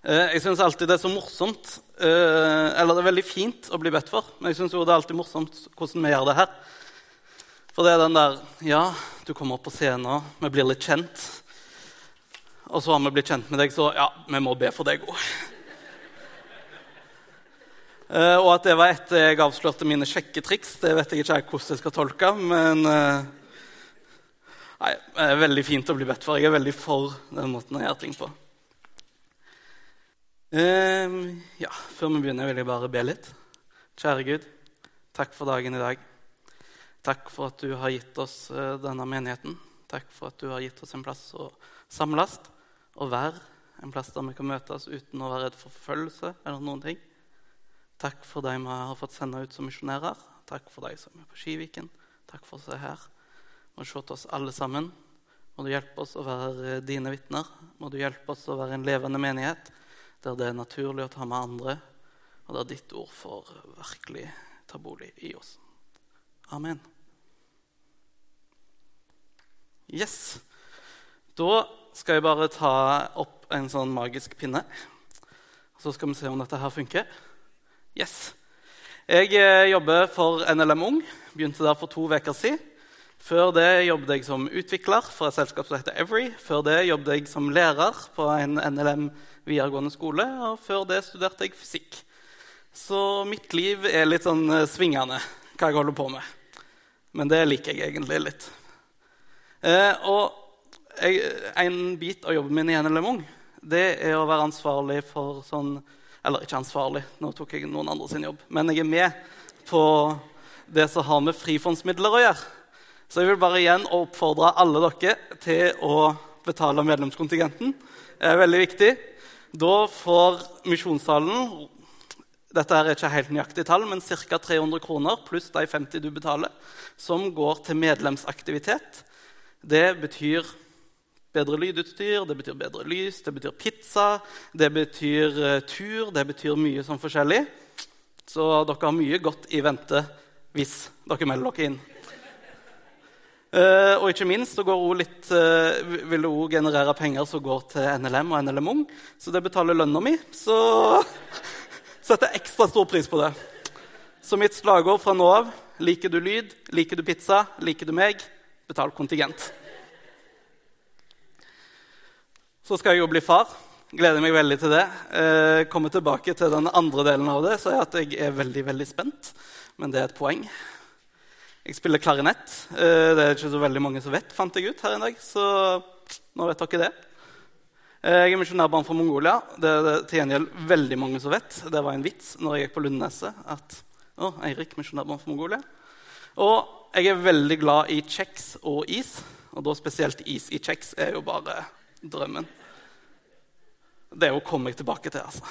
Eh, jeg syns alltid det er så morsomt eh, Eller det er veldig fint å bli bedt for, men jeg syns det er alltid morsomt hvordan vi gjør det her. For det er den der Ja, du kommer opp på scenen, vi blir litt kjent. Og så har vi blitt kjent med deg, så ja, vi må be for deg òg. Eh, og at det var etter jeg avslørte mine sjekketriks, det vet jeg ikke hvordan jeg skal tolke. Men nei, det er veldig fint å bli bedt for. Jeg er veldig for den måten å gjøre ting på. Uh, ja, Før vi begynner, vil jeg bare be litt. Kjære Gud, takk for dagen i dag. Takk for at du har gitt oss uh, denne menigheten. Takk for at du har gitt oss en plass å samles og være. En plass der vi kan møtes uten å være redd for forfølgelse eller noen ting. Takk for de vi har fått sende ut som misjonærer. Takk for de som er på Skiviken. Takk for å se her. Må se til oss alle sammen. Må du hjelpe oss å være dine vitner. Må du hjelpe oss å være en levende menighet der det er naturlig å ta med andre, og der ditt ord får virkelig ta bolig i oss. Amen. Yes. Da skal jeg bare ta opp en sånn magisk pinne. Så skal vi se om dette her funker. Yes. Jeg eh, jobber for NLM Ung. Begynte der for to uker siden. Før det jobbet jeg som utvikler for et selskap som heter Every. Før det jobbet jeg som lærer på en NLM videregående skole. Og før det studerte jeg fysikk. Så mitt liv er litt sånn eh, svingende, hva jeg holder på med. Men det liker jeg egentlig litt. Eh, og jeg, en bit av jobben min i NLM Ung det er å være ansvarlig for sånn Eller ikke ansvarlig, nå tok jeg noen andre sin jobb. Men jeg er med på det som har med frifondsmidler å gjøre. Så jeg vil bare igjen oppfordre alle dere til å betale medlemskontingenten. Det er veldig viktig. Da får misjonssalen dette er ikke helt nøyaktig tall, men ca. 300 kroner pluss de 50 du betaler, som går til medlemsaktivitet. Det betyr bedre lydutstyr, det betyr bedre lys, det betyr pizza, det betyr uh, tur, det betyr mye sånn forskjellig. Så dere har mye godt i vente hvis dere melder dere inn. Uh, og ikke minst så litt, uh, vil det òg generere penger som går til NLM og NLM Ung. Så det betaler lønna mi. Så setter jeg ekstra stor pris på det. Så mitt slagord fra nå av liker du lyd, liker du pizza, liker du meg, betal kontingent. Så skal jeg jo bli far. Gleder meg veldig til det. Uh, kommer tilbake til den andre delen av det, så er at jeg er veldig, veldig spent. Men det er et poeng. Jeg spiller klarinett. Eh, det er ikke så veldig mange som vet, fant jeg ut her en dag. Så nå vet dere det. Eh, jeg er misjonærbarn fra Mongolia. Det er det til gjengjeld veldig mange som vet. Det var en vits når jeg gikk på Lundneset. at å, Eirik, misjonærbarn fra Mongolia. Og jeg er veldig glad i kjeks og is. Og da spesielt is i kjeks er jo bare drømmen. Det er jo kommer jeg tilbake til, altså.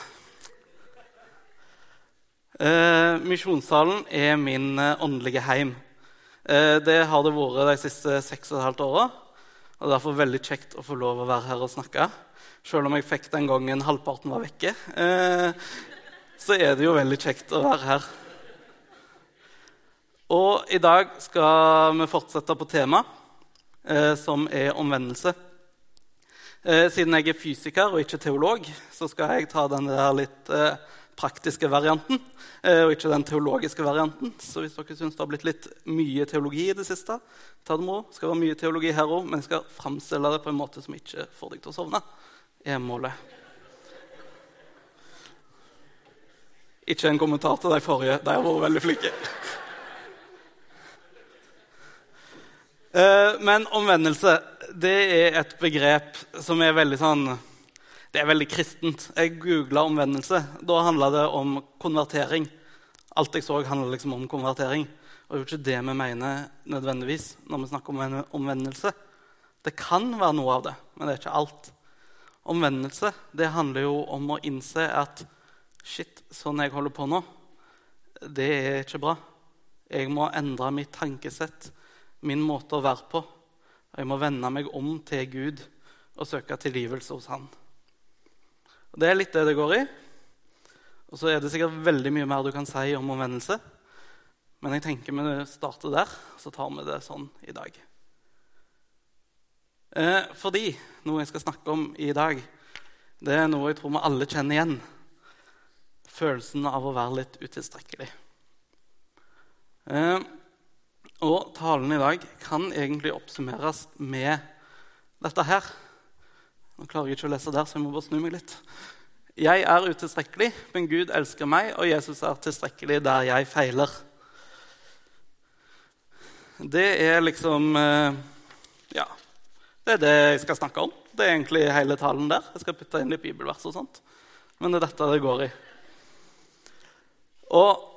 Eh, misjonssalen er min eh, åndelige heim. Eh, det har det vært de siste seks og et halvt åra. Og det er derfor veldig kjekt å få lov å være her og snakke. Selv om jeg fikk den gangen halvparten var vekke, eh, så er det jo veldig kjekt å være her. Og i dag skal vi fortsette på temaet, eh, som er omvendelse. Siden jeg er fysiker og ikke teolog, så skal jeg ta den der litt praktiske varianten eh, og ikke den teologiske varianten. Så hvis dere syns det har blitt litt mye teologi i det siste, ta det med ro. Skal være mye teologi her òg, men jeg skal framstille det på en måte som ikke får deg til å sovne. er målet. Ikke en kommentar til de forrige. De har vært veldig flinke. Eh, men omvendelse det er et begrep som er veldig sånn det er veldig kristent. Jeg googla omvendelse. Da handla det om konvertering. Alt jeg så, handla liksom om konvertering. Og det er jo ikke det vi mener nødvendigvis når vi snakker om omvendelse. Det kan være noe av det, men det er ikke alt. Omvendelse det handler jo om å innse at shit, sånn jeg holder på nå, det er ikke bra. Jeg må endre mitt tankesett, min måte å være på. Jeg må vende meg om til Gud og søke tilgivelse hos Han. Og Det er litt det det går i. Og så er det sikkert veldig mye mer du kan si om omvendelse. Men jeg tenker vi starter der, så tar vi det sånn i dag. Eh, fordi noe jeg skal snakke om i dag, Det er noe jeg tror vi alle kjenner igjen. Følelsen av å være litt utilstrekkelig. Eh, og talen i dag kan egentlig oppsummeres med dette her. Nå klarer jeg ikke å lese der, så jeg må bare snu meg litt. Jeg er utilstrekkelig, men Gud elsker meg, og Jesus er tilstrekkelig der jeg feiler. Det er liksom eh, Ja, det er det jeg skal snakke om. Det er egentlig hele talen der. Jeg skal putte inn litt bibelvers og sånt. Men det er dette det går i. Og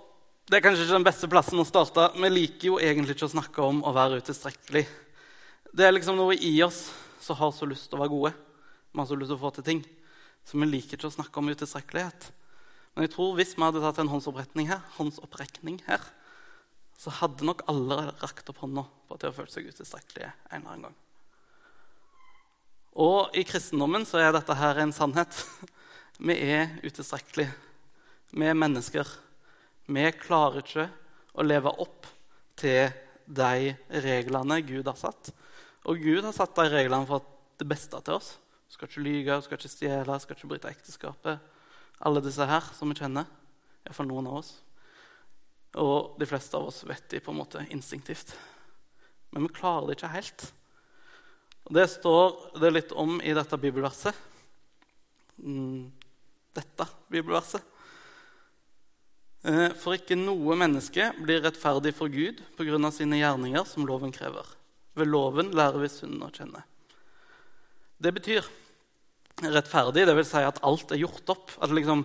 det er kanskje ikke den beste plassen å starte. Vi liker jo egentlig ikke å snakke om å være utilstrekkelig. Det er liksom noe i oss som har så lyst til å være gode. Så lyst til å få til ting. Så vi liker ikke å snakke om utilstrekkelighet. Men jeg tror hvis vi hadde tatt en håndsopprekning her, håndsopprekning her så hadde nok alle rakt opp hånda på at de har følt seg utilstrekkelige en eller annen gang. Og i kristendommen så er dette her en sannhet. Vi er utilstrekkelige. Vi er mennesker. Vi klarer ikke å leve opp til de reglene Gud har satt. Og Gud har satt de reglene for det beste til oss. Skal ikke lyge, skal ikke stjele, skal ikke bryte ekteskapet. Alle disse her som vi kjenner. Iallfall noen av oss. Og de fleste av oss vet de på en måte instinktivt. Men vi klarer det ikke helt. Og Det står det litt om i dette bibelverset. Mm, dette bibelverset. Eh, for ikke noe menneske blir rettferdig for Gud pga. sine gjerninger som loven krever. Ved loven lærer vi synden å kjenne. Det betyr rettferdig, dvs. Si at alt er gjort opp. At liksom,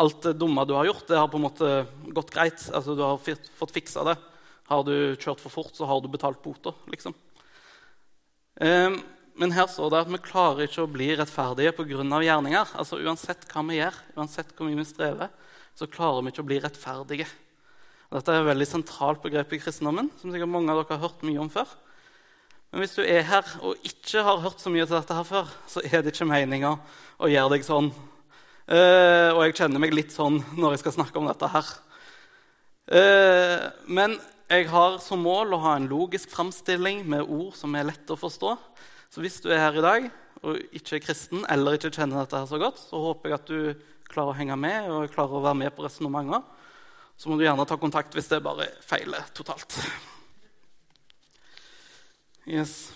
alt det dumme du har gjort, det har på en måte gått greit. Altså, du har fått fiksa det. Har du kjørt for fort, så har du betalt bota. Liksom. Um, men her står det at vi klarer ikke å bli rettferdige pga. gjerninger. Altså Uansett hva vi gjør, uansett hvor mye vi strever, så klarer vi ikke å bli rettferdige. Dette er et veldig sentralt begrep i kristendommen, som sikkert mange av dere har hørt mye om før. Men hvis du er her og ikke har hørt så mye til dette her før, så er det ikke meninga å gjøre deg sånn. Uh, og jeg kjenner meg litt sånn når jeg skal snakke om dette her. Uh, men jeg har som mål å ha en logisk framstilling med ord som er lette å forstå. Så hvis du er her i dag og ikke er kristen eller ikke kjenner dette her så godt, så håper jeg at du klarer å henge med og klarer å være med på resonnementer. Så må du gjerne ta kontakt hvis det bare feiler totalt. Yes.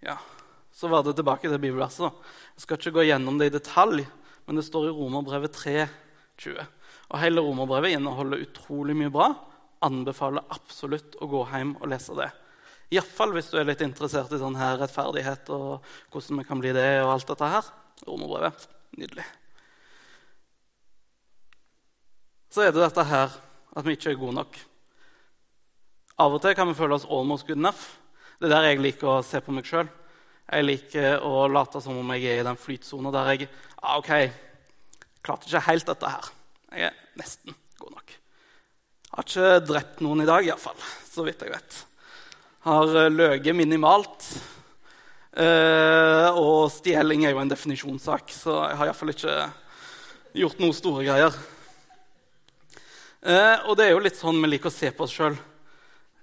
Ja, Så var det tilbake til bibelverset. Jeg skal ikke gå gjennom det i detalj, men det står i Romerbrevet 3, 20. Og Hele romerbrevet inneholder utrolig mye bra. Anbefaler absolutt å gå hjem og lese det. Iallfall hvis du er litt interessert i sånn her rettferdighet og hvordan vi kan bli det. og alt dette her. Romerbrevet. Nydelig. Så er det dette her at vi ikke er gode nok. Av og til kan vi føle oss almost good enough. Det er der jeg liker å se på meg sjøl. Jeg liker å late som om jeg er i den flytsona der jeg ah, ok, klarte ikke helt dette her. Jeg er nesten god nok. Har ikke drept noen i dag, iallfall. Så vidt jeg vet. Har eh, løyet minimalt. Eh, og stjeling er jo en definisjonssak, så jeg har iallfall ikke gjort noen store greier. Eh, og det er jo litt sånn vi liker å se på oss sjøl.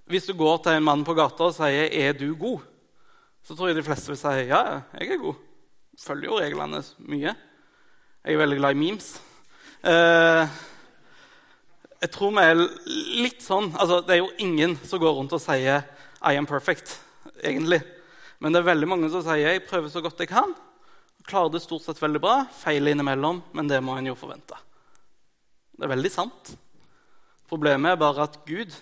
Hvis du går til en mann på gata og sier 'Er du god?', så tror jeg de fleste vil si 'Ja, jeg er god'. Følger jo reglene mye. Jeg er veldig glad i memes. Eh, jeg tror vi er litt sånn altså, Det er jo ingen som går rundt og sier 'I am perfect', egentlig. Men det er veldig mange som sier 'jeg prøver så godt jeg kan'. Klarer det stort sett veldig bra. Feil innimellom, men det må en jo forvente. Det er veldig sant. Problemet er bare at Gud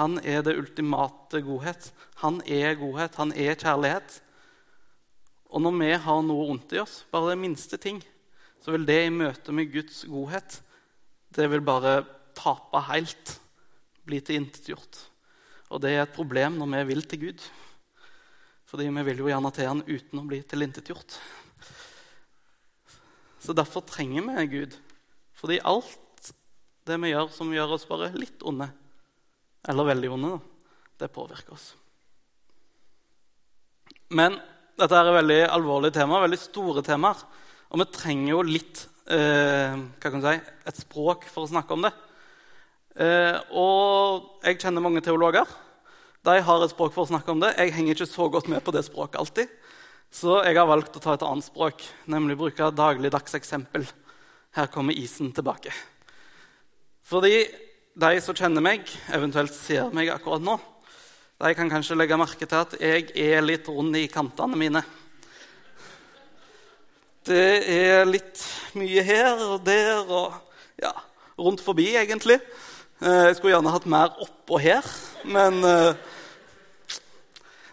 han er det ultimate godhet. Han er godhet, han er kjærlighet. Og når vi har noe vondt i oss, bare det minste ting, så vil det i møte med Guds godhet det vil bare tape helt, bli tilintetgjort. Og det er et problem når vi vil til Gud. Fordi vi vil jo gjerne til Han uten å bli tilintetgjort. Så derfor trenger vi Gud. Fordi alt det vi gjør som gjør oss bare litt onde, eller veldig onde, det påvirker oss. Men dette er et veldig alvorlig tema, veldig store temaer. Og vi trenger jo litt eh, hva kan si, et språk for å snakke om det. Eh, og jeg kjenner mange teologer. De har et språk for å snakke om det. Jeg henger ikke så godt med på det språket alltid. Så jeg har valgt å ta et annet språk, nemlig bruke dagligdags eksempel. Her kommer isen tilbake. Fordi de som kjenner meg, eventuelt ser meg akkurat nå, de kan kanskje legge merke til at jeg er litt rund i kantene mine. Det er litt mye her og der og ja, rundt forbi, egentlig. Eh, jeg skulle gjerne hatt mer oppå her, men eh,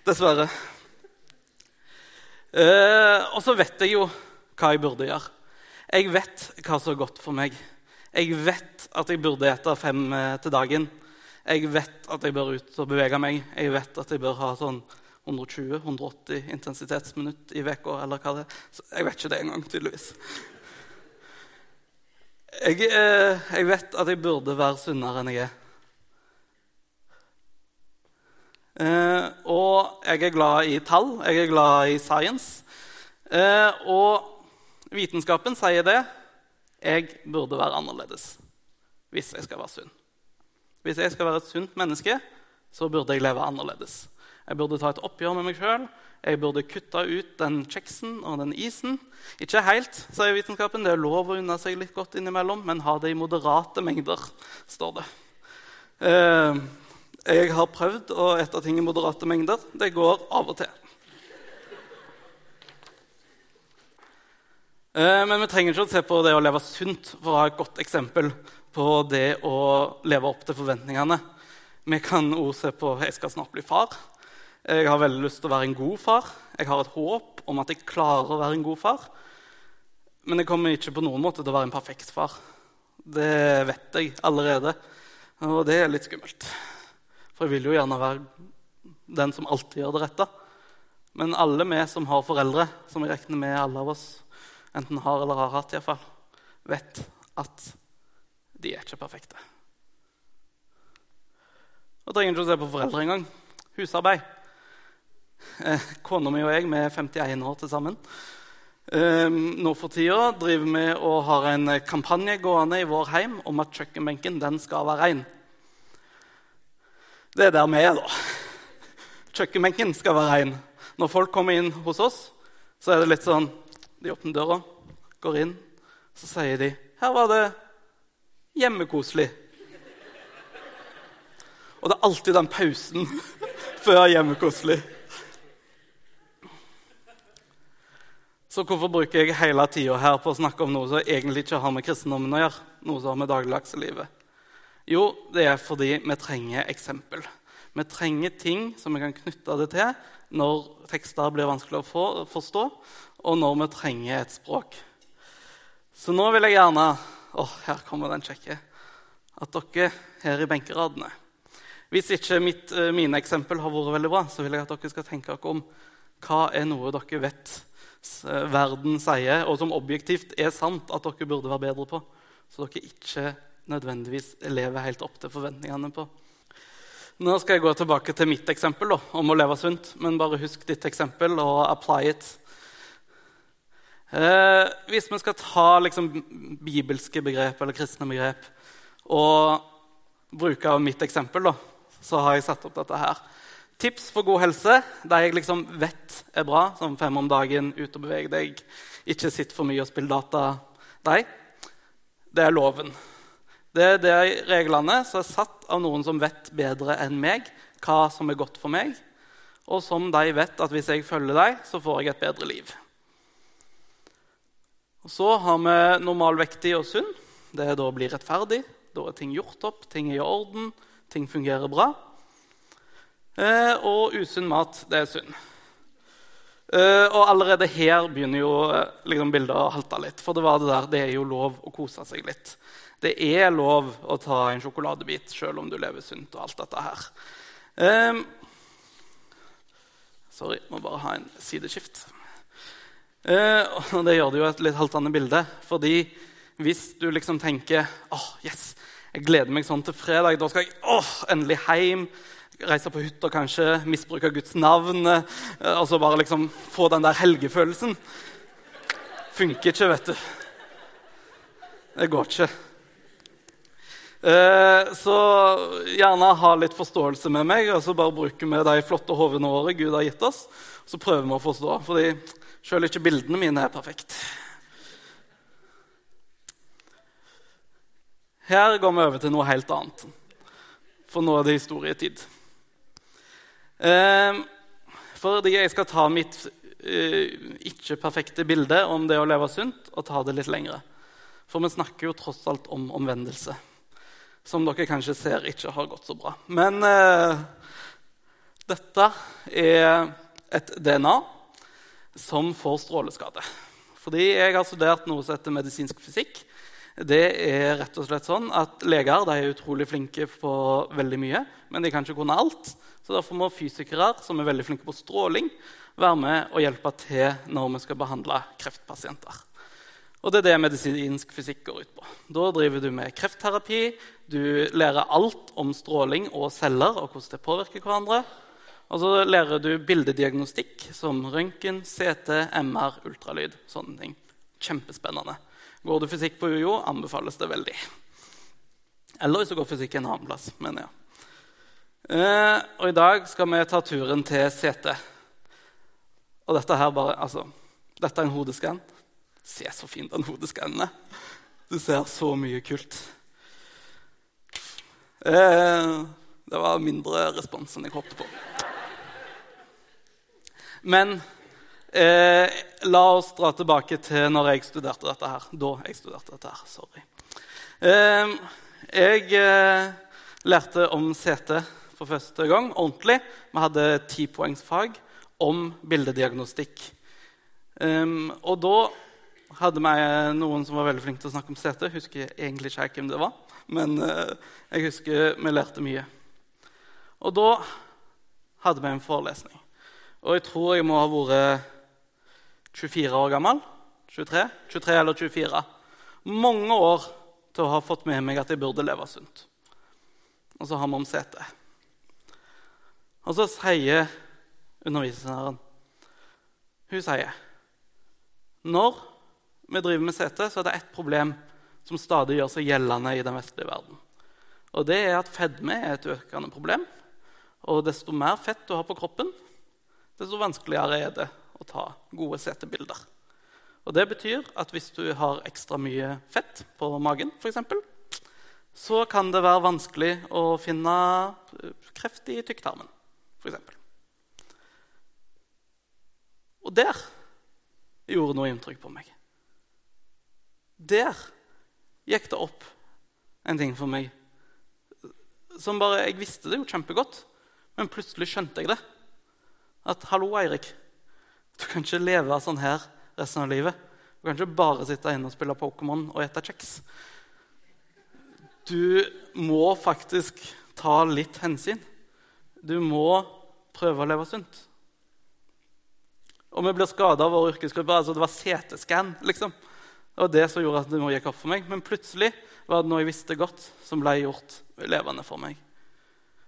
dessverre. Eh, og så vet jeg jo hva jeg burde gjøre. Jeg vet hva som er godt for meg. Jeg vet at jeg burde spise fem til dagen. Jeg vet at jeg bør ut og bevege meg. Jeg vet at jeg bør ha sånn 120-180 intensitetsminutt i uka, eller hva det er. Jeg vet ikke det engang, tydeligvis. Jeg, eh, jeg, vet at jeg burde være sunnere enn jeg er. Eh, og jeg er glad i tall, jeg er glad i science. Eh, og vitenskapen sier det. Jeg burde være annerledes hvis jeg skal være sunn. Hvis jeg skal være et sunt menneske, så burde jeg leve annerledes. Jeg burde ta et oppgjør med meg sjøl. Jeg burde kutte ut den kjeksen og den isen. Ikke helt, sier vitenskapen. Det er lov å unne seg litt godt innimellom, men ha det i moderate mengder, står det. Eh, jeg har prøvd å ete ting i moderate mengder. Det går av og til. Men vi trenger ikke å se på det å leve sunt for å ha et godt eksempel på det å leve opp til forventningene. Vi kan også se på jeg skal snart bli far. Jeg har veldig lyst til å være en god far. Jeg har et håp om at jeg klarer å være en god far. Men jeg kommer ikke på noen måte til å være en perfekt far. Det vet jeg allerede, og det er litt skummelt. For jeg vil jo gjerne være den som alltid gjør det rette. Men alle vi som har foreldre, som jeg regner med alle av oss enten har eller har hatt, i fall, vet at de er ikke perfekte. Da trenger ikke å se på foreldre engang. Husarbeid. Eh, Kona mi og jeg vi er 51 år til sammen. Eh, nå for tida driver vi og har en kampanje gående i vår heim om at kjøkkenbenken den skal være rein. Det er der vi er, da. Kjøkkenbenken skal være rein. Når folk kommer inn hos oss, så er det litt sånn De åpner døra, går inn, så sier de 'Her var det hjemmekoselig'. Og det er alltid den pausen før hjemmekoselig. Så hvorfor bruker jeg hele tida her på å snakke om noe som egentlig ikke har med kristendommen å gjøre? Noe som har med dagligdagslivet? Jo, det er fordi vi trenger eksempel. Vi trenger ting som vi kan knytte det til når tekster blir vanskelig å forstå, og når vi trenger et språk. Så nå vil jeg gjerne Å, her kommer den kjekke. At dere her i benkeradene Hvis ikke mitt, eh, mine eksempel har vært veldig bra, så vil jeg at dere skal tenke dere om hva er noe dere vet Eh, verden sier, og som objektivt er sant at dere burde være bedre på. Så dere ikke nødvendigvis lever helt opp til forventningene på. Nå skal jeg gå tilbake til mitt eksempel da, om å leve sunt. Men bare husk ditt eksempel og apply it. Eh, hvis vi skal ta liksom, bibelske begrep eller kristne begrep og bruke mitt eksempel, da, så har jeg satt opp dette her. Tips for god helse, det jeg liksom vet er bra, som fem om dagen, ut og beveg deg, ikke sitt for mye og spill data, deg det er loven. Det er de reglene som er satt av noen som vet bedre enn meg hva som er godt for meg, og som de vet at hvis jeg følger dem, så får jeg et bedre liv. Så har vi normalvektig og sunn. Det er da blir rettferdig. Da er ting gjort opp, ting er i orden, ting fungerer bra. Eh, og usunn mat, det er sunn. Eh, og allerede her begynner jo eh, liksom, bildet å halte litt. For det var det der, det er jo lov å kose seg litt. Det er lov å ta en sjokoladebit selv om du lever sunt og alt dette her. Um, sorry, må bare ha en sideskift. Uh, og det gjør det jo et litt haltende bilde. fordi hvis du liksom tenker åh, oh, yes, jeg gleder meg sånn til fredag, da skal jeg oh, endelig hjem reise på hytta, kanskje, misbruke Guds navn. Eh, altså bare liksom få den der helgefølelsen. Funker ikke, vet du. Det går ikke. Eh, så gjerne ha litt forståelse med meg, og så bare bruker vi de flotte hodene våre Gud har gitt oss. Så prøver vi å forstå, fordi selv ikke bildene mine er perfekte. Her går vi over til noe helt annet. For nå er det historietid. Eh, fordi jeg skal ta mitt eh, ikke-perfekte bilde om det å leve sunt og ta det litt lengre. For vi snakker jo tross alt om omvendelse, som dere kanskje ser ikke har gått så bra. Men eh, dette er et DNA som får stråleskade. Fordi jeg har studert noe som heter medisinsk fysikk. Det er rett og slett sånn at Leger er utrolig flinke på veldig mye, men de kan ikke kunne alt. Så Derfor må fysikere som er veldig flinke på stråling, være med og hjelpe til når vi skal behandle kreftpasienter. Og Det er det medisinsk fysikk går ut på. Da driver du med kreftterapi. Du lærer alt om stråling og celler og hvordan det påvirker hverandre. Og så lærer du bildediagnostikk som røntgen, CT, MR, ultralyd. sånne ting. Kjempespennende. Går du fysikk på UiO, anbefales det veldig. Eller hvis du går fysikk en annen plass. Men ja. Eh, og i dag skal vi ta turen til CT. Og dette her bare, altså, dette er en hodeskann. Se så fin den hodeskannen er. Du ser så mye kult. Eh, det var mindre respons enn jeg håpet på. Men Eh, la oss dra tilbake til når jeg studerte dette her. Da jeg studerte dette her. Sorry. Eh, jeg eh, lærte om CT for første gang ordentlig. Vi hadde tipoengsfag om bildediagnostikk. Um, og da hadde vi noen som var veldig flinke til å snakke om CT. Jeg husker egentlig ikke hvem det var, men uh, jeg husker vi lærte mye. Og da hadde vi en forelesning. Og jeg tror jeg må ha vært 24 år gammel. 23, 23 eller 24. Mange år til å ha fått med meg at jeg burde leve sunt. Og så har vi om CT. Og så sier underviseren Hun sier når vi driver med CT, så er det ett problem som stadig gjør seg gjeldende i den vestlige verden. Og det er at fedme er et økende problem. Og desto mer fett du har på kroppen, desto vanskeligere er det å ta gode setebilder. Og Det betyr at hvis du har ekstra mye fett på magen, eksempel, så kan det være vanskelig å finne kreft i tykktarmen. Eksempel. og der gjorde noe inntrykk på meg. Der gikk det opp en ting for meg som bare, Jeg visste det jo kjempegodt, men plutselig skjønte jeg det. At 'hallo, Eirik', du kan ikke leve sånn her resten av livet. Du kan ikke bare sitte inne og spille Pokémon og ete kjeks. Du må faktisk ta litt hensyn. Du må prøve å leve sunt. Og vi blir skada av vår yrkesgruppe. altså Det var CT-scan. liksom. Det var det som gjorde at det gikk opp for meg. Men plutselig var det noe jeg visste godt, som ble gjort levende for meg.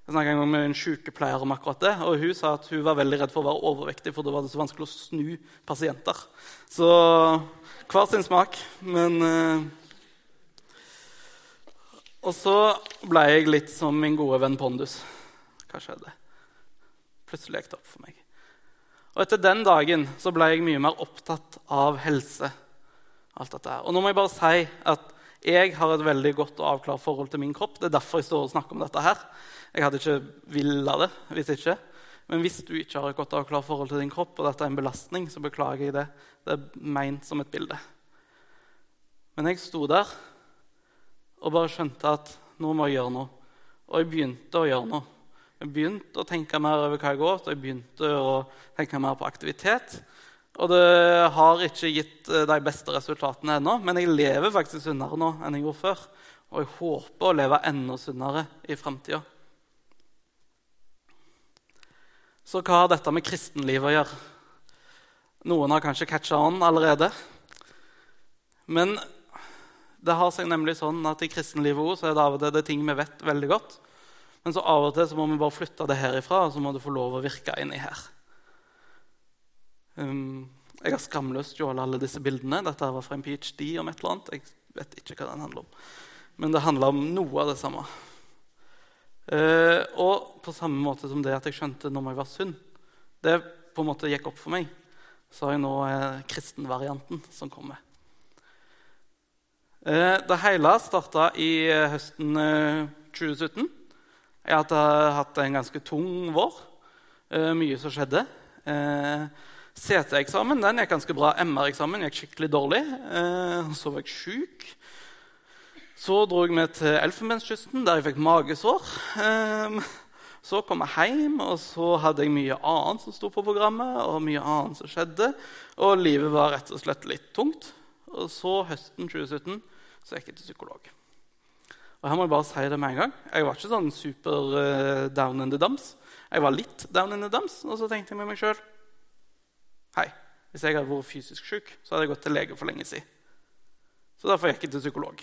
Jeg snakket en gang med en sykepleier om akkurat det, og hun sa at hun var veldig redd for å være overvektig, for da var det så vanskelig å snu pasienter. Så hver sin smak. Men eh, Og så ble jeg litt som min gode venn Pondus. Hva skjedde? Plutselig gikk det opp for meg. Og etter den dagen så ble jeg mye mer opptatt av helse. alt dette. Og nå må jeg bare si at jeg har et veldig godt og avklart forhold til min kropp. Det er derfor jeg står og snakker om dette her. Jeg hadde ikke villa det hvis ikke. Men hvis du ikke har et godt avklart forhold til din kropp, og dette er en belastning, så beklager jeg det. Det er meint som et bilde. Men jeg sto der og bare skjønte at nå må jeg gjøre noe. Og jeg begynte å gjøre noe. Jeg begynte å tenke mer over hva jeg går til, jeg begynte å tenke mer på aktivitet. Og det har ikke gitt eh, de beste resultatene ennå, men jeg lever faktisk sunnere nå enn jeg gjorde før. Og jeg håper å leve enda sunnere i framtida. Så hva har dette med kristenlivet å gjøre? Noen har kanskje catcha on allerede. Men det har seg nemlig sånn at i kristenlivet også er det av og til det ting vi vet veldig godt. Men så av og til så må vi bare flytte det herifra, og så må det få lov å virke inni her. Um, jeg har skamløst stjålet alle disse bildene. Dette var fra en ph.d. om et eller annet. Jeg vet ikke hva den handler om. men det handler om noe av det samme. Uh, og på samme måte som det at jeg skjønte når jeg var synd, det på en måte gikk opp for meg, så har jeg nå uh, kristenvarianten som kommer. Uh, det hele starta i høsten 2017. Eh, jeg hadde hatt en ganske tung vår. Mye som skjedde. Eh, CT-eksamen den gikk ganske bra. MR-eksamen gikk skikkelig dårlig. så var jeg sjuk. Så dro jeg med til Elfenbenskysten, der jeg fikk magesår. Så kom jeg hjem, og så hadde jeg mye annet som sto på programmet. og mye annet som skjedde, Og livet var rett og slett litt tungt. Og så høsten 2017 så gikk jeg til psykolog. Og her må Jeg bare si det med en gang. Jeg var ikke sånn super uh, down in the dumps. Jeg var litt down in the dumps, og så tenkte jeg med meg sjøl Hei, hvis jeg hadde vært fysisk syk, så hadde jeg gått til lege for lenge siden. Så derfor gikk jeg til psykolog.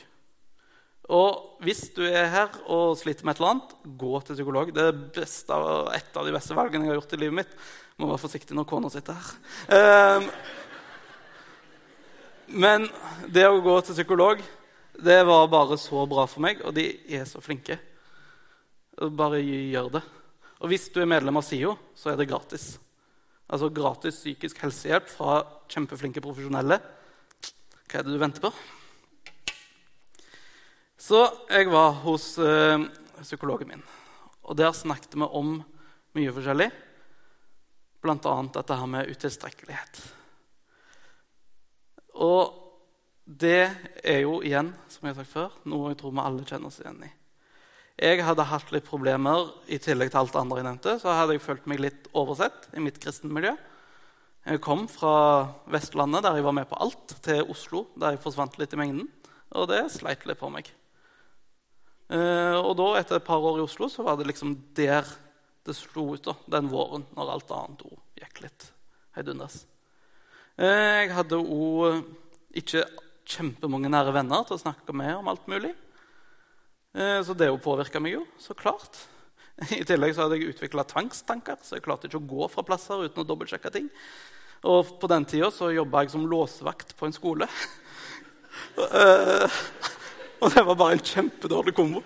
Og hvis du er her og sliter med et eller annet, gå til psykolog. Det er beste, et av de beste valgene jeg har gjort i livet mitt. Må være forsiktig når kona sitter her. Um, men det å gå til psykolog det var bare så bra for meg, og de er så flinke. Bare gjør det. Og hvis du er medlem av SIO, så er det gratis. Altså gratis psykisk helsehjelp fra kjempeflinke profesjonelle. Hva er det du venter på? Så jeg var hos øh, psykologen min, og der snakket vi om mye forskjellig. Bl.a. dette her med utilstrekkelighet. Og det er jo igjen, som jeg har sagt før, noe jeg tror vi alle kjenner oss igjen i. Jeg hadde hatt litt problemer i tillegg til alt det andre jeg nevnte. Så hadde jeg følt meg litt oversett i mitt kristenmiljø. Jeg kom fra Vestlandet, der jeg var med på alt, til Oslo, der jeg forsvant litt i mengden. Og det sleit litt på meg. Eh, og da, etter et par år i Oslo, så var det liksom der det slo ut, da, den våren, når alt annet ord gikk litt heidunders. Eh, jeg hadde òg ikke kjempemange nære venner til å snakke med om alt mulig. Eh, så det påvirka meg jo, så klart. I tillegg så hadde jeg utvikla tvangstanker, så jeg klarte ikke å gå fra plasser uten å dobbeltsjekke ting. Og på den tida så jobba jeg som låsevakt på en skole. Eh, og det var bare en kjempedårlig kombo.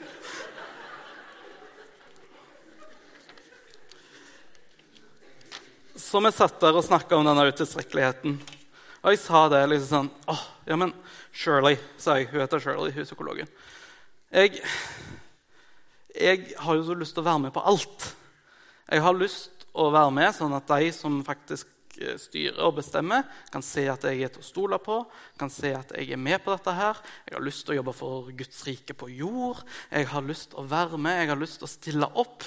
Så vi satt der og snakka om denne utilstrekkeligheten. Og jeg sa det liksom sånn Åh, ja, men Shirley, sa jeg. Hun heter Shirley, hun psykologen. Jeg, jeg har jo så lyst til å være med på alt. Jeg har lyst til å være med sånn at de som faktisk eh, styrer og bestemmer, kan se at jeg er til å stole på, kan se at jeg er med på dette. her. Jeg har lyst til å jobbe for Guds rike på jord. Jeg har lyst til å være med, jeg har lyst til å stille opp.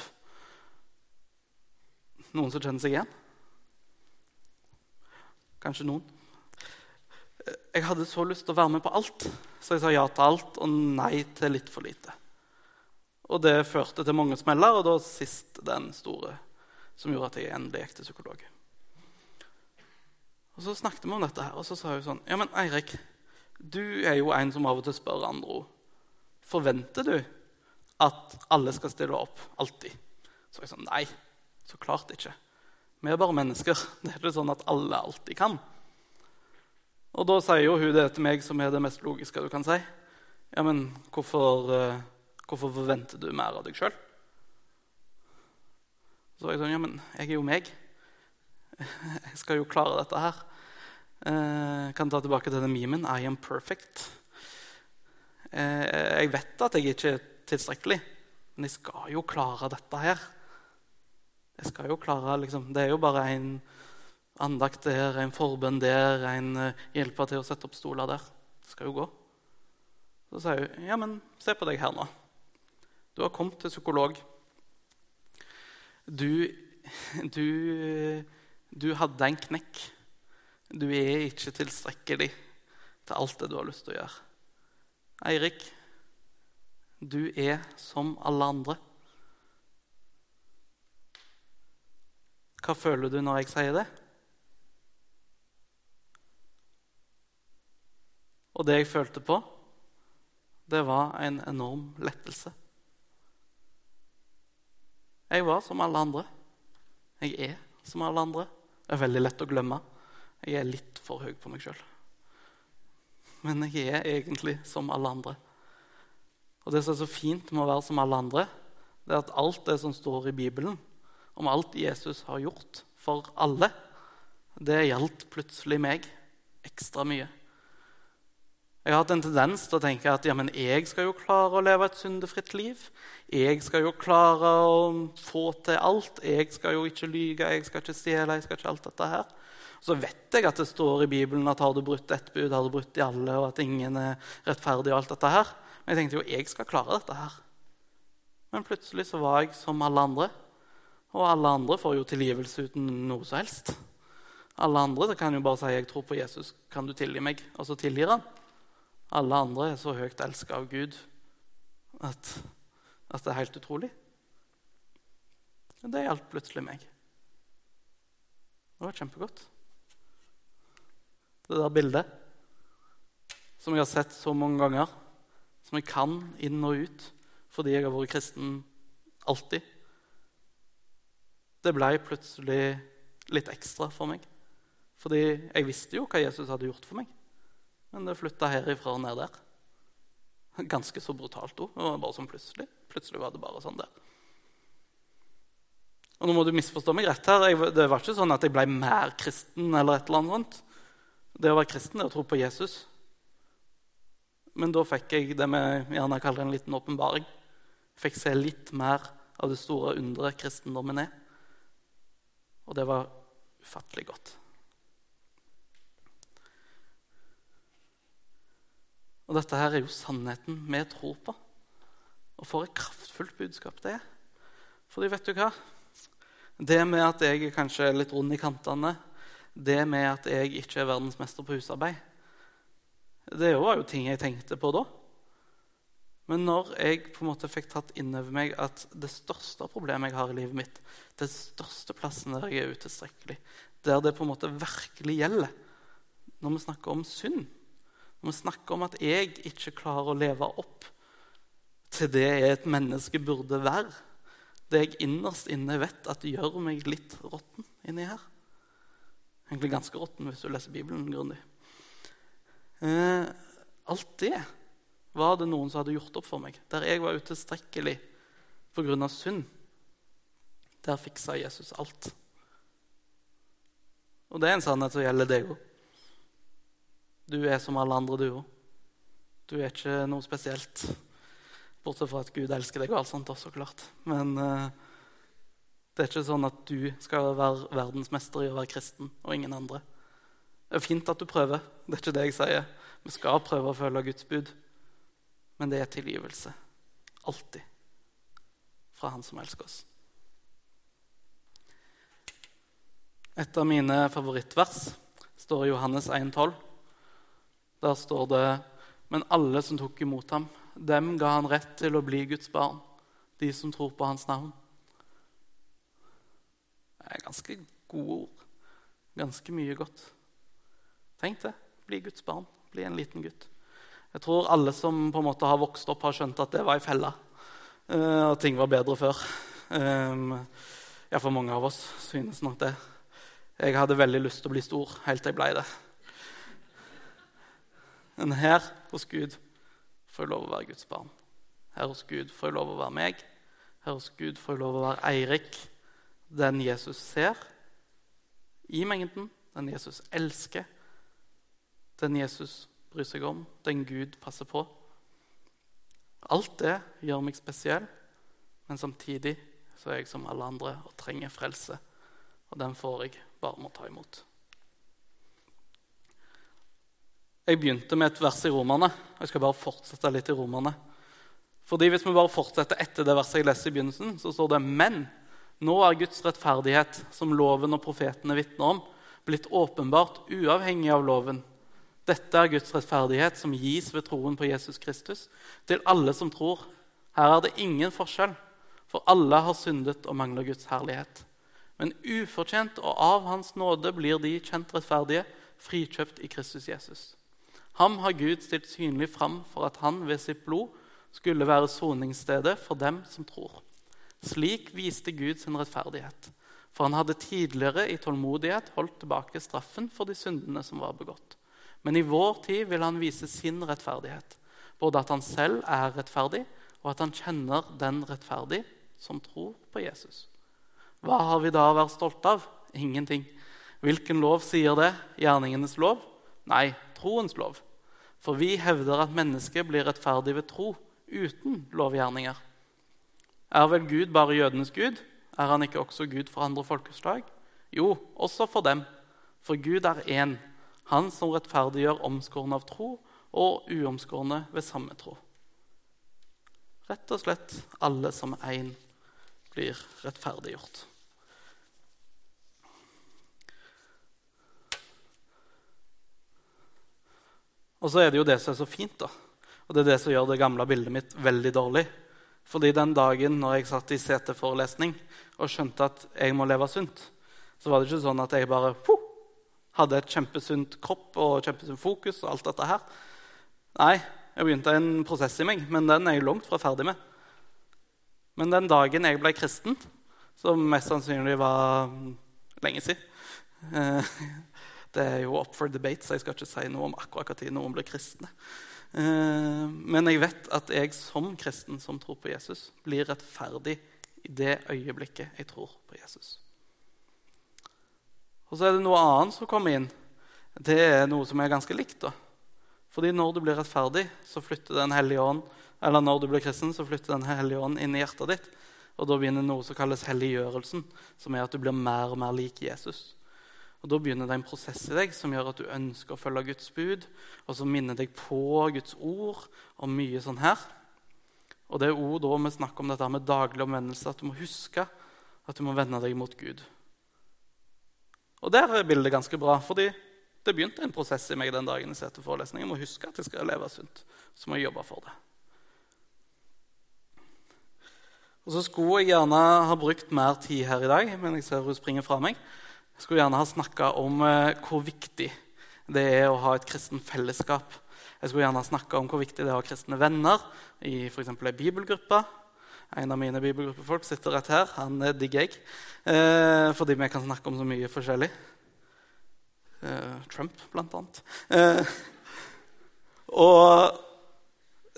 Noen som kjenner seg igjen? Kanskje noen jeg hadde så lyst til å være med på alt, så jeg sa ja til alt og nei til litt for lite. Og det førte til mange smeller, og da sist den store som gjorde at jeg endelig gikk til psykolog. Og Så snakket vi om dette, her, og så sa hun sånn Ja, men Eirik, du er jo en som av og til spør andre Forventer du at alle skal stille opp alltid? Så jeg sa Nei, så klart ikke. Vi er bare mennesker. Det er ikke sånn at alle alltid kan. Og da sier jo hun det til meg som er det mest logiske du kan si. Ja, men hvorfor, uh, hvorfor forventer du mer av deg sjøl? Så var jeg sånn Ja, men jeg er jo meg. Jeg skal jo klare dette her. Jeg kan ta tilbake til den memen. I am perfect. Uh, jeg vet at jeg ikke er tilstrekkelig, men jeg skal jo klare dette her. Jeg skal jo klare, liksom, Det er jo bare en andakt der, en forbønn der, en uh, hjelper til å sette opp stoler der. Det skal jo gå. Så sier hun, 'Ja, men se på deg her nå. Du har kommet til psykolog. Du, du, du hadde en knekk. Du er ikke tilstrekkelig til alt det du har lyst til å gjøre. Eirik, du er som alle andre. Hva føler du når jeg sier det? Og det jeg følte på, det var en enorm lettelse. Jeg var som alle andre. Jeg er som alle andre. Det er veldig lett å glemme. Jeg er litt for høy på meg sjøl. Men jeg er egentlig som alle andre. Og det som er så fint med å være som alle andre, det er at alt det som står i Bibelen, om alt Jesus har gjort for alle, det gjaldt plutselig meg ekstra mye. Jeg har hatt en tendens til å tenke at ja, men jeg skal jo klare å leve et syndefritt liv. Jeg skal jo klare å få til alt. Jeg skal jo ikke lyge, jeg skal ikke stjele. jeg skal ikke alt dette her. Så vet jeg at det står i Bibelen at har du brutt ett bud, har du brutt de alle, og at ingen er rettferdig. og alt dette her. Men jeg tenkte jo jeg skal klare dette her. Men plutselig så var jeg som alle andre. Og alle andre får jo tilgivelse uten noe som helst. Alle andre kan jo bare si 'jeg tror på Jesus, kan du tilgi meg?' Og så tilgir han. Alle andre er så høyt elska av Gud at, at, det er helt utrolig. Det hjalp plutselig meg. Det var kjempegodt. Det der bildet som jeg har sett så mange ganger, som jeg kan inn og ut fordi jeg har vært kristen alltid, det ble plutselig litt ekstra for meg. Fordi jeg visste jo hva Jesus hadde gjort for meg. Men det flytta herifra og ned der. Ganske så brutalt òg. Bare sånn plutselig. Plutselig var det bare sånn der. Og nå må du misforstå meg rett her. Jeg, det var ikke sånn at jeg ble mer kristen. eller et eller annet sånt. Det å være kristen er å tro på Jesus. Men da fikk jeg det vi gjerne kaller en liten åpenbaring. Fikk se litt mer av det store underet kristendommen er. Og det var ufattelig godt. Og dette her er jo sannheten vi tror på. Og for et kraftfullt budskap det er. Fordi vet du hva? Det med at jeg kanskje er litt rund i kantene, det med at jeg ikke er verdensmester på husarbeid, det var jo ting jeg tenkte på da. Men når jeg på en måte fikk tatt inn over meg at det største problemet jeg har i livet mitt, det største plassen der jeg er utilstrekkelig, der det på en måte virkelig gjelder, når vi snakker om synd når vi snakker om at jeg ikke klarer å leve opp til det et menneske burde være. Det jeg innerst inne vet at gjør meg litt råtten inni her. Egentlig ganske råtten hvis du leser Bibelen grundig. Eh, alt det var det noen som hadde gjort opp for meg. Der jeg var utilstrekkelig pga. synd. Der fiksa Jesus alt. Og det er en sannhet som gjelder deg òg. Du er som alle andre, du òg. Du er ikke noe spesielt. Bortsett fra at Gud elsker deg og alt sånt også, klart. Men uh, det er ikke sånn at du skal være verdensmester i å være kristen, og ingen andre. Det er fint at du prøver. Det er ikke det jeg sier. Vi skal prøve å følge Guds bud. Men det er tilgivelse. Alltid. Fra Han som elsker oss. Et av mine favorittvers står i Johannes 1,12. Der står det Men alle som tok imot ham, dem ga han rett til å bli Guds barn, de som tror på hans navn. Det er ganske gode ord. Ganske mye godt. Tenk det. Bli Guds barn. Bli en liten gutt. Jeg tror alle som på en måte har vokst opp, har skjønt at det var ei felle. Uh, og ting var bedre før. Um, ja, for mange av oss synes nok det. Jeg hadde veldig lyst til å bli stor helt til jeg ble det. Men her hos Gud får jeg lov å være Guds barn. Her hos Gud får jeg lov å være meg. Her hos Gud får jeg lov å være Eirik, den Jesus ser i mengden, den Jesus elsker, den Jesus bryr seg om, den Gud passer på. Alt det gjør meg spesiell, men samtidig så er jeg som alle andre og trenger frelse. Og den får jeg bare med å ta imot. Jeg begynte med et vers i Romerne. Jeg skal bare fortsette litt i Romerne. Fordi Hvis vi bare fortsetter etter det verset jeg leste i begynnelsen, så står det Men nå er Guds rettferdighet, som loven og profetene vitner om, blitt åpenbart uavhengig av loven. Dette er Guds rettferdighet, som gis ved troen på Jesus Kristus, til alle som tror. Her er det ingen forskjell, for alle har syndet og mangler Guds herlighet. Men ufortjent og av Hans nåde blir de kjent rettferdige, frikjøpt i Kristus Jesus. Ham har Gud stilt synlig fram for at han ved sitt blod skulle være soningsstedet for dem som tror. Slik viste Gud sin rettferdighet, for han hadde tidligere i tålmodighet holdt tilbake straffen for de syndene som var begått. Men i vår tid vil han vise sin rettferdighet, Både at han selv er rettferdig, og at han kjenner den rettferdig som tror på Jesus. Hva har vi da å være stolte av? Ingenting. Hvilken lov sier det? Gjerningenes lov? Nei, troens lov. For vi hevder at mennesket blir rettferdig ved tro, uten lovgjerninger. Er vel Gud bare jødenes gud? Er han ikke også Gud for andre folkeslag? Jo, også for dem. For Gud er én, han som rettferdiggjør omskårne av tro og uomskårne ved samme tro. Rett og slett alle som én blir rettferdiggjort. Og så er det jo det som er så fint, da. Og det er det som gjør det gamle bildet mitt veldig dårlig. Fordi den dagen når jeg satt i CT-forelesning og skjønte at jeg må leve sunt, så var det ikke sånn at jeg bare puh, hadde et kjempesunt kropp og kjempesunt fokus. og alt dette her. Nei, jeg begynte en prosess i meg, men den er jeg langt fra ferdig med. Men den dagen jeg ble kristen, som mest sannsynlig var lenge siden eh, Det er jo up for debate, så jeg skal ikke si noe om akkurat når noen blir kristne. Eh, men jeg vet at jeg som kristen som tror på Jesus, blir rettferdig i det øyeblikket jeg tror på Jesus. Og så er det noe annet som kommer inn. Det er noe som er ganske likt. da. Fordi når du blir rettferdig, så flytter Den hellige ånd eller når du blir kristen, så flytter Den hellige ånd inn i hjertet ditt. Og da begynner noe som kalles helliggjørelsen, som er at du blir mer og mer lik Jesus. Og Da begynner det en prosess i deg som gjør at du ønsker å følge Guds bud, og som minner deg på Guds ord og mye sånn her. Og det er ord da vi snakker om dette med daglig omvendelse, at du må huske at du må vende deg mot Gud. Og der er bildet ganske bra, fordi det begynte en prosess i meg den dagen jeg satte forelesningen. forelesning. Jeg må huske at jeg skal leve sunt. Så må jeg jobbe for det. Og så skulle jeg gjerne ha brukt mer tid her i dag, men jeg ser hun springer fra meg. Jeg skulle gjerne ha snakka om eh, hvor viktig det er å ha et kristen fellesskap. Jeg skulle gjerne ha snakka om hvor viktig det er å ha kristne venner i f.eks. ei bibelgruppe. En av mine bibelgruppefolk sitter rett her. Han digger jeg. Eh, fordi vi kan snakke om så mye forskjellig. Eh, Trump, blant annet. Eh, og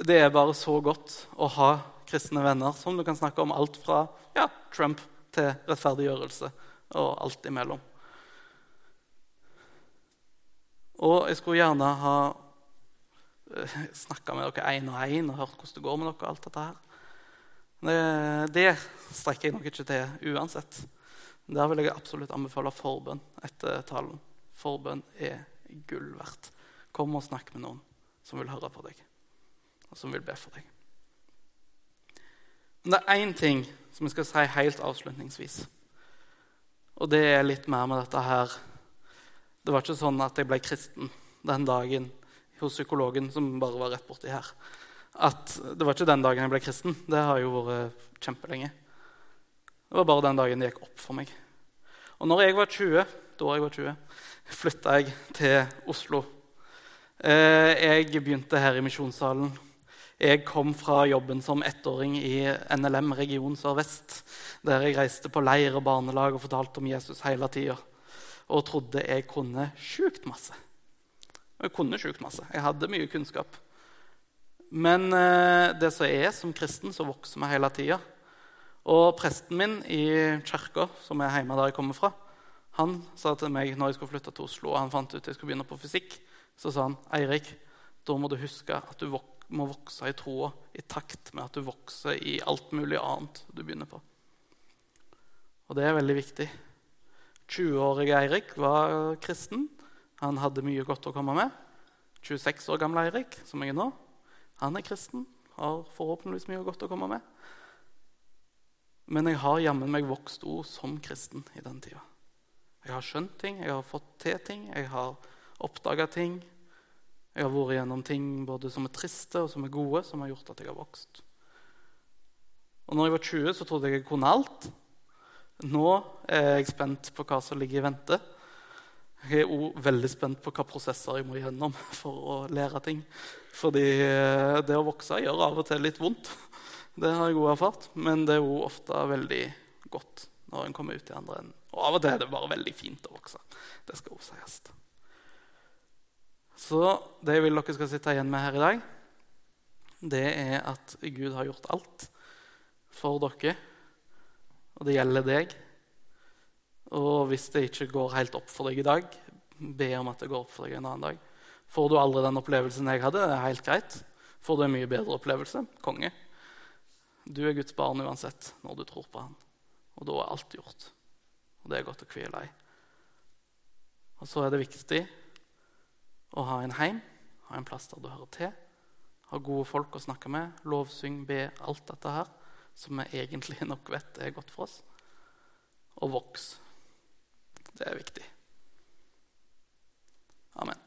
det er bare så godt å ha kristne venner som du kan snakke om alt fra ja, Trump til rettferdiggjørelse og alt imellom. Og jeg skulle gjerne ha eh, snakka med dere én og én og hørt hvordan det går med dere. alt dette her. Det strekker jeg nok ikke til uansett. Der vil jeg absolutt anbefale forbønn etter talen. Forbønn er gull verdt. Kom og snakk med noen som vil høre på deg, og som vil be for deg. Men det er én ting som jeg skal si helt avslutningsvis. Og det er litt mer med dette her Det var ikke sånn at jeg ble kristen den dagen hos psykologen som bare var rett borti her. At Det var ikke den dagen jeg ble kristen. Det har jo vært kjempelenge. Det var bare den dagen det gikk opp for meg. Og når jeg var 20, da jeg var 20, flytta jeg til Oslo. Eh, jeg begynte her i Misjonssalen jeg kom fra jobben som ettåring i NLM region Sør-Vest, der jeg reiste på leir og barnelag og fortalte om Jesus hele tida. Og trodde jeg kunne sjukt masse. Jeg kunne sjukt masse. Jeg hadde mye kunnskap. Men eh, det som er som kristen, så vokser vi hele tida. Og presten min i kirka, som er hjemme der jeg kommer fra, han sa til meg når jeg skulle flytte til Oslo, og han fant ut jeg skulle begynne på fysikk, så sa han Eirik, da må du huske at du vokser må vokse i troa i takt med at du vokser i alt mulig annet du begynner på. Og det er veldig viktig. 20-årige Eirik var kristen. Han hadde mye godt å komme med. 26 år gamle Eirik, som jeg er nå, han er kristen. Har forhåpentligvis mye godt å komme med. Men jeg har jammen meg vokst ord som kristen i den tida. Jeg har skjønt ting, jeg har fått til ting, jeg har oppdaga ting. Jeg har vært gjennom ting både som er triste og som er gode, som har gjort at jeg har vokst. Og når jeg var 20, så trodde jeg jeg kunne alt. Nå er jeg spent på hva som ligger i vente. Jeg er òg veldig spent på hva prosesser jeg må gjennom for å lære ting. Fordi eh, det å vokse gjør av og til litt vondt. Det har jeg òg erfart. Men det er òg ofte veldig godt når en kommer ut i andre enden. Og av og til er det bare veldig fint å vokse. Det skal òg sies. Så det jeg vil dere skal sitte igjen med her i dag, det er at Gud har gjort alt for dere, og det gjelder deg. Og hvis det ikke går helt opp for deg i dag, be om at det går opp for deg en annen dag. Får du aldri den opplevelsen jeg hadde, det er helt greit. Får du en mye bedre opplevelse, konge. Du er Guds barn uansett når du tror på Han. Og da er alt gjort. Og det er godt å hvile i. Og så er det viktig å ha en heim, ha en plass der du hører til, ha gode folk å snakke med, lovsyng, be, alt dette her, som vi egentlig nok vet er godt for oss. Og voks. Det er viktig. Amen.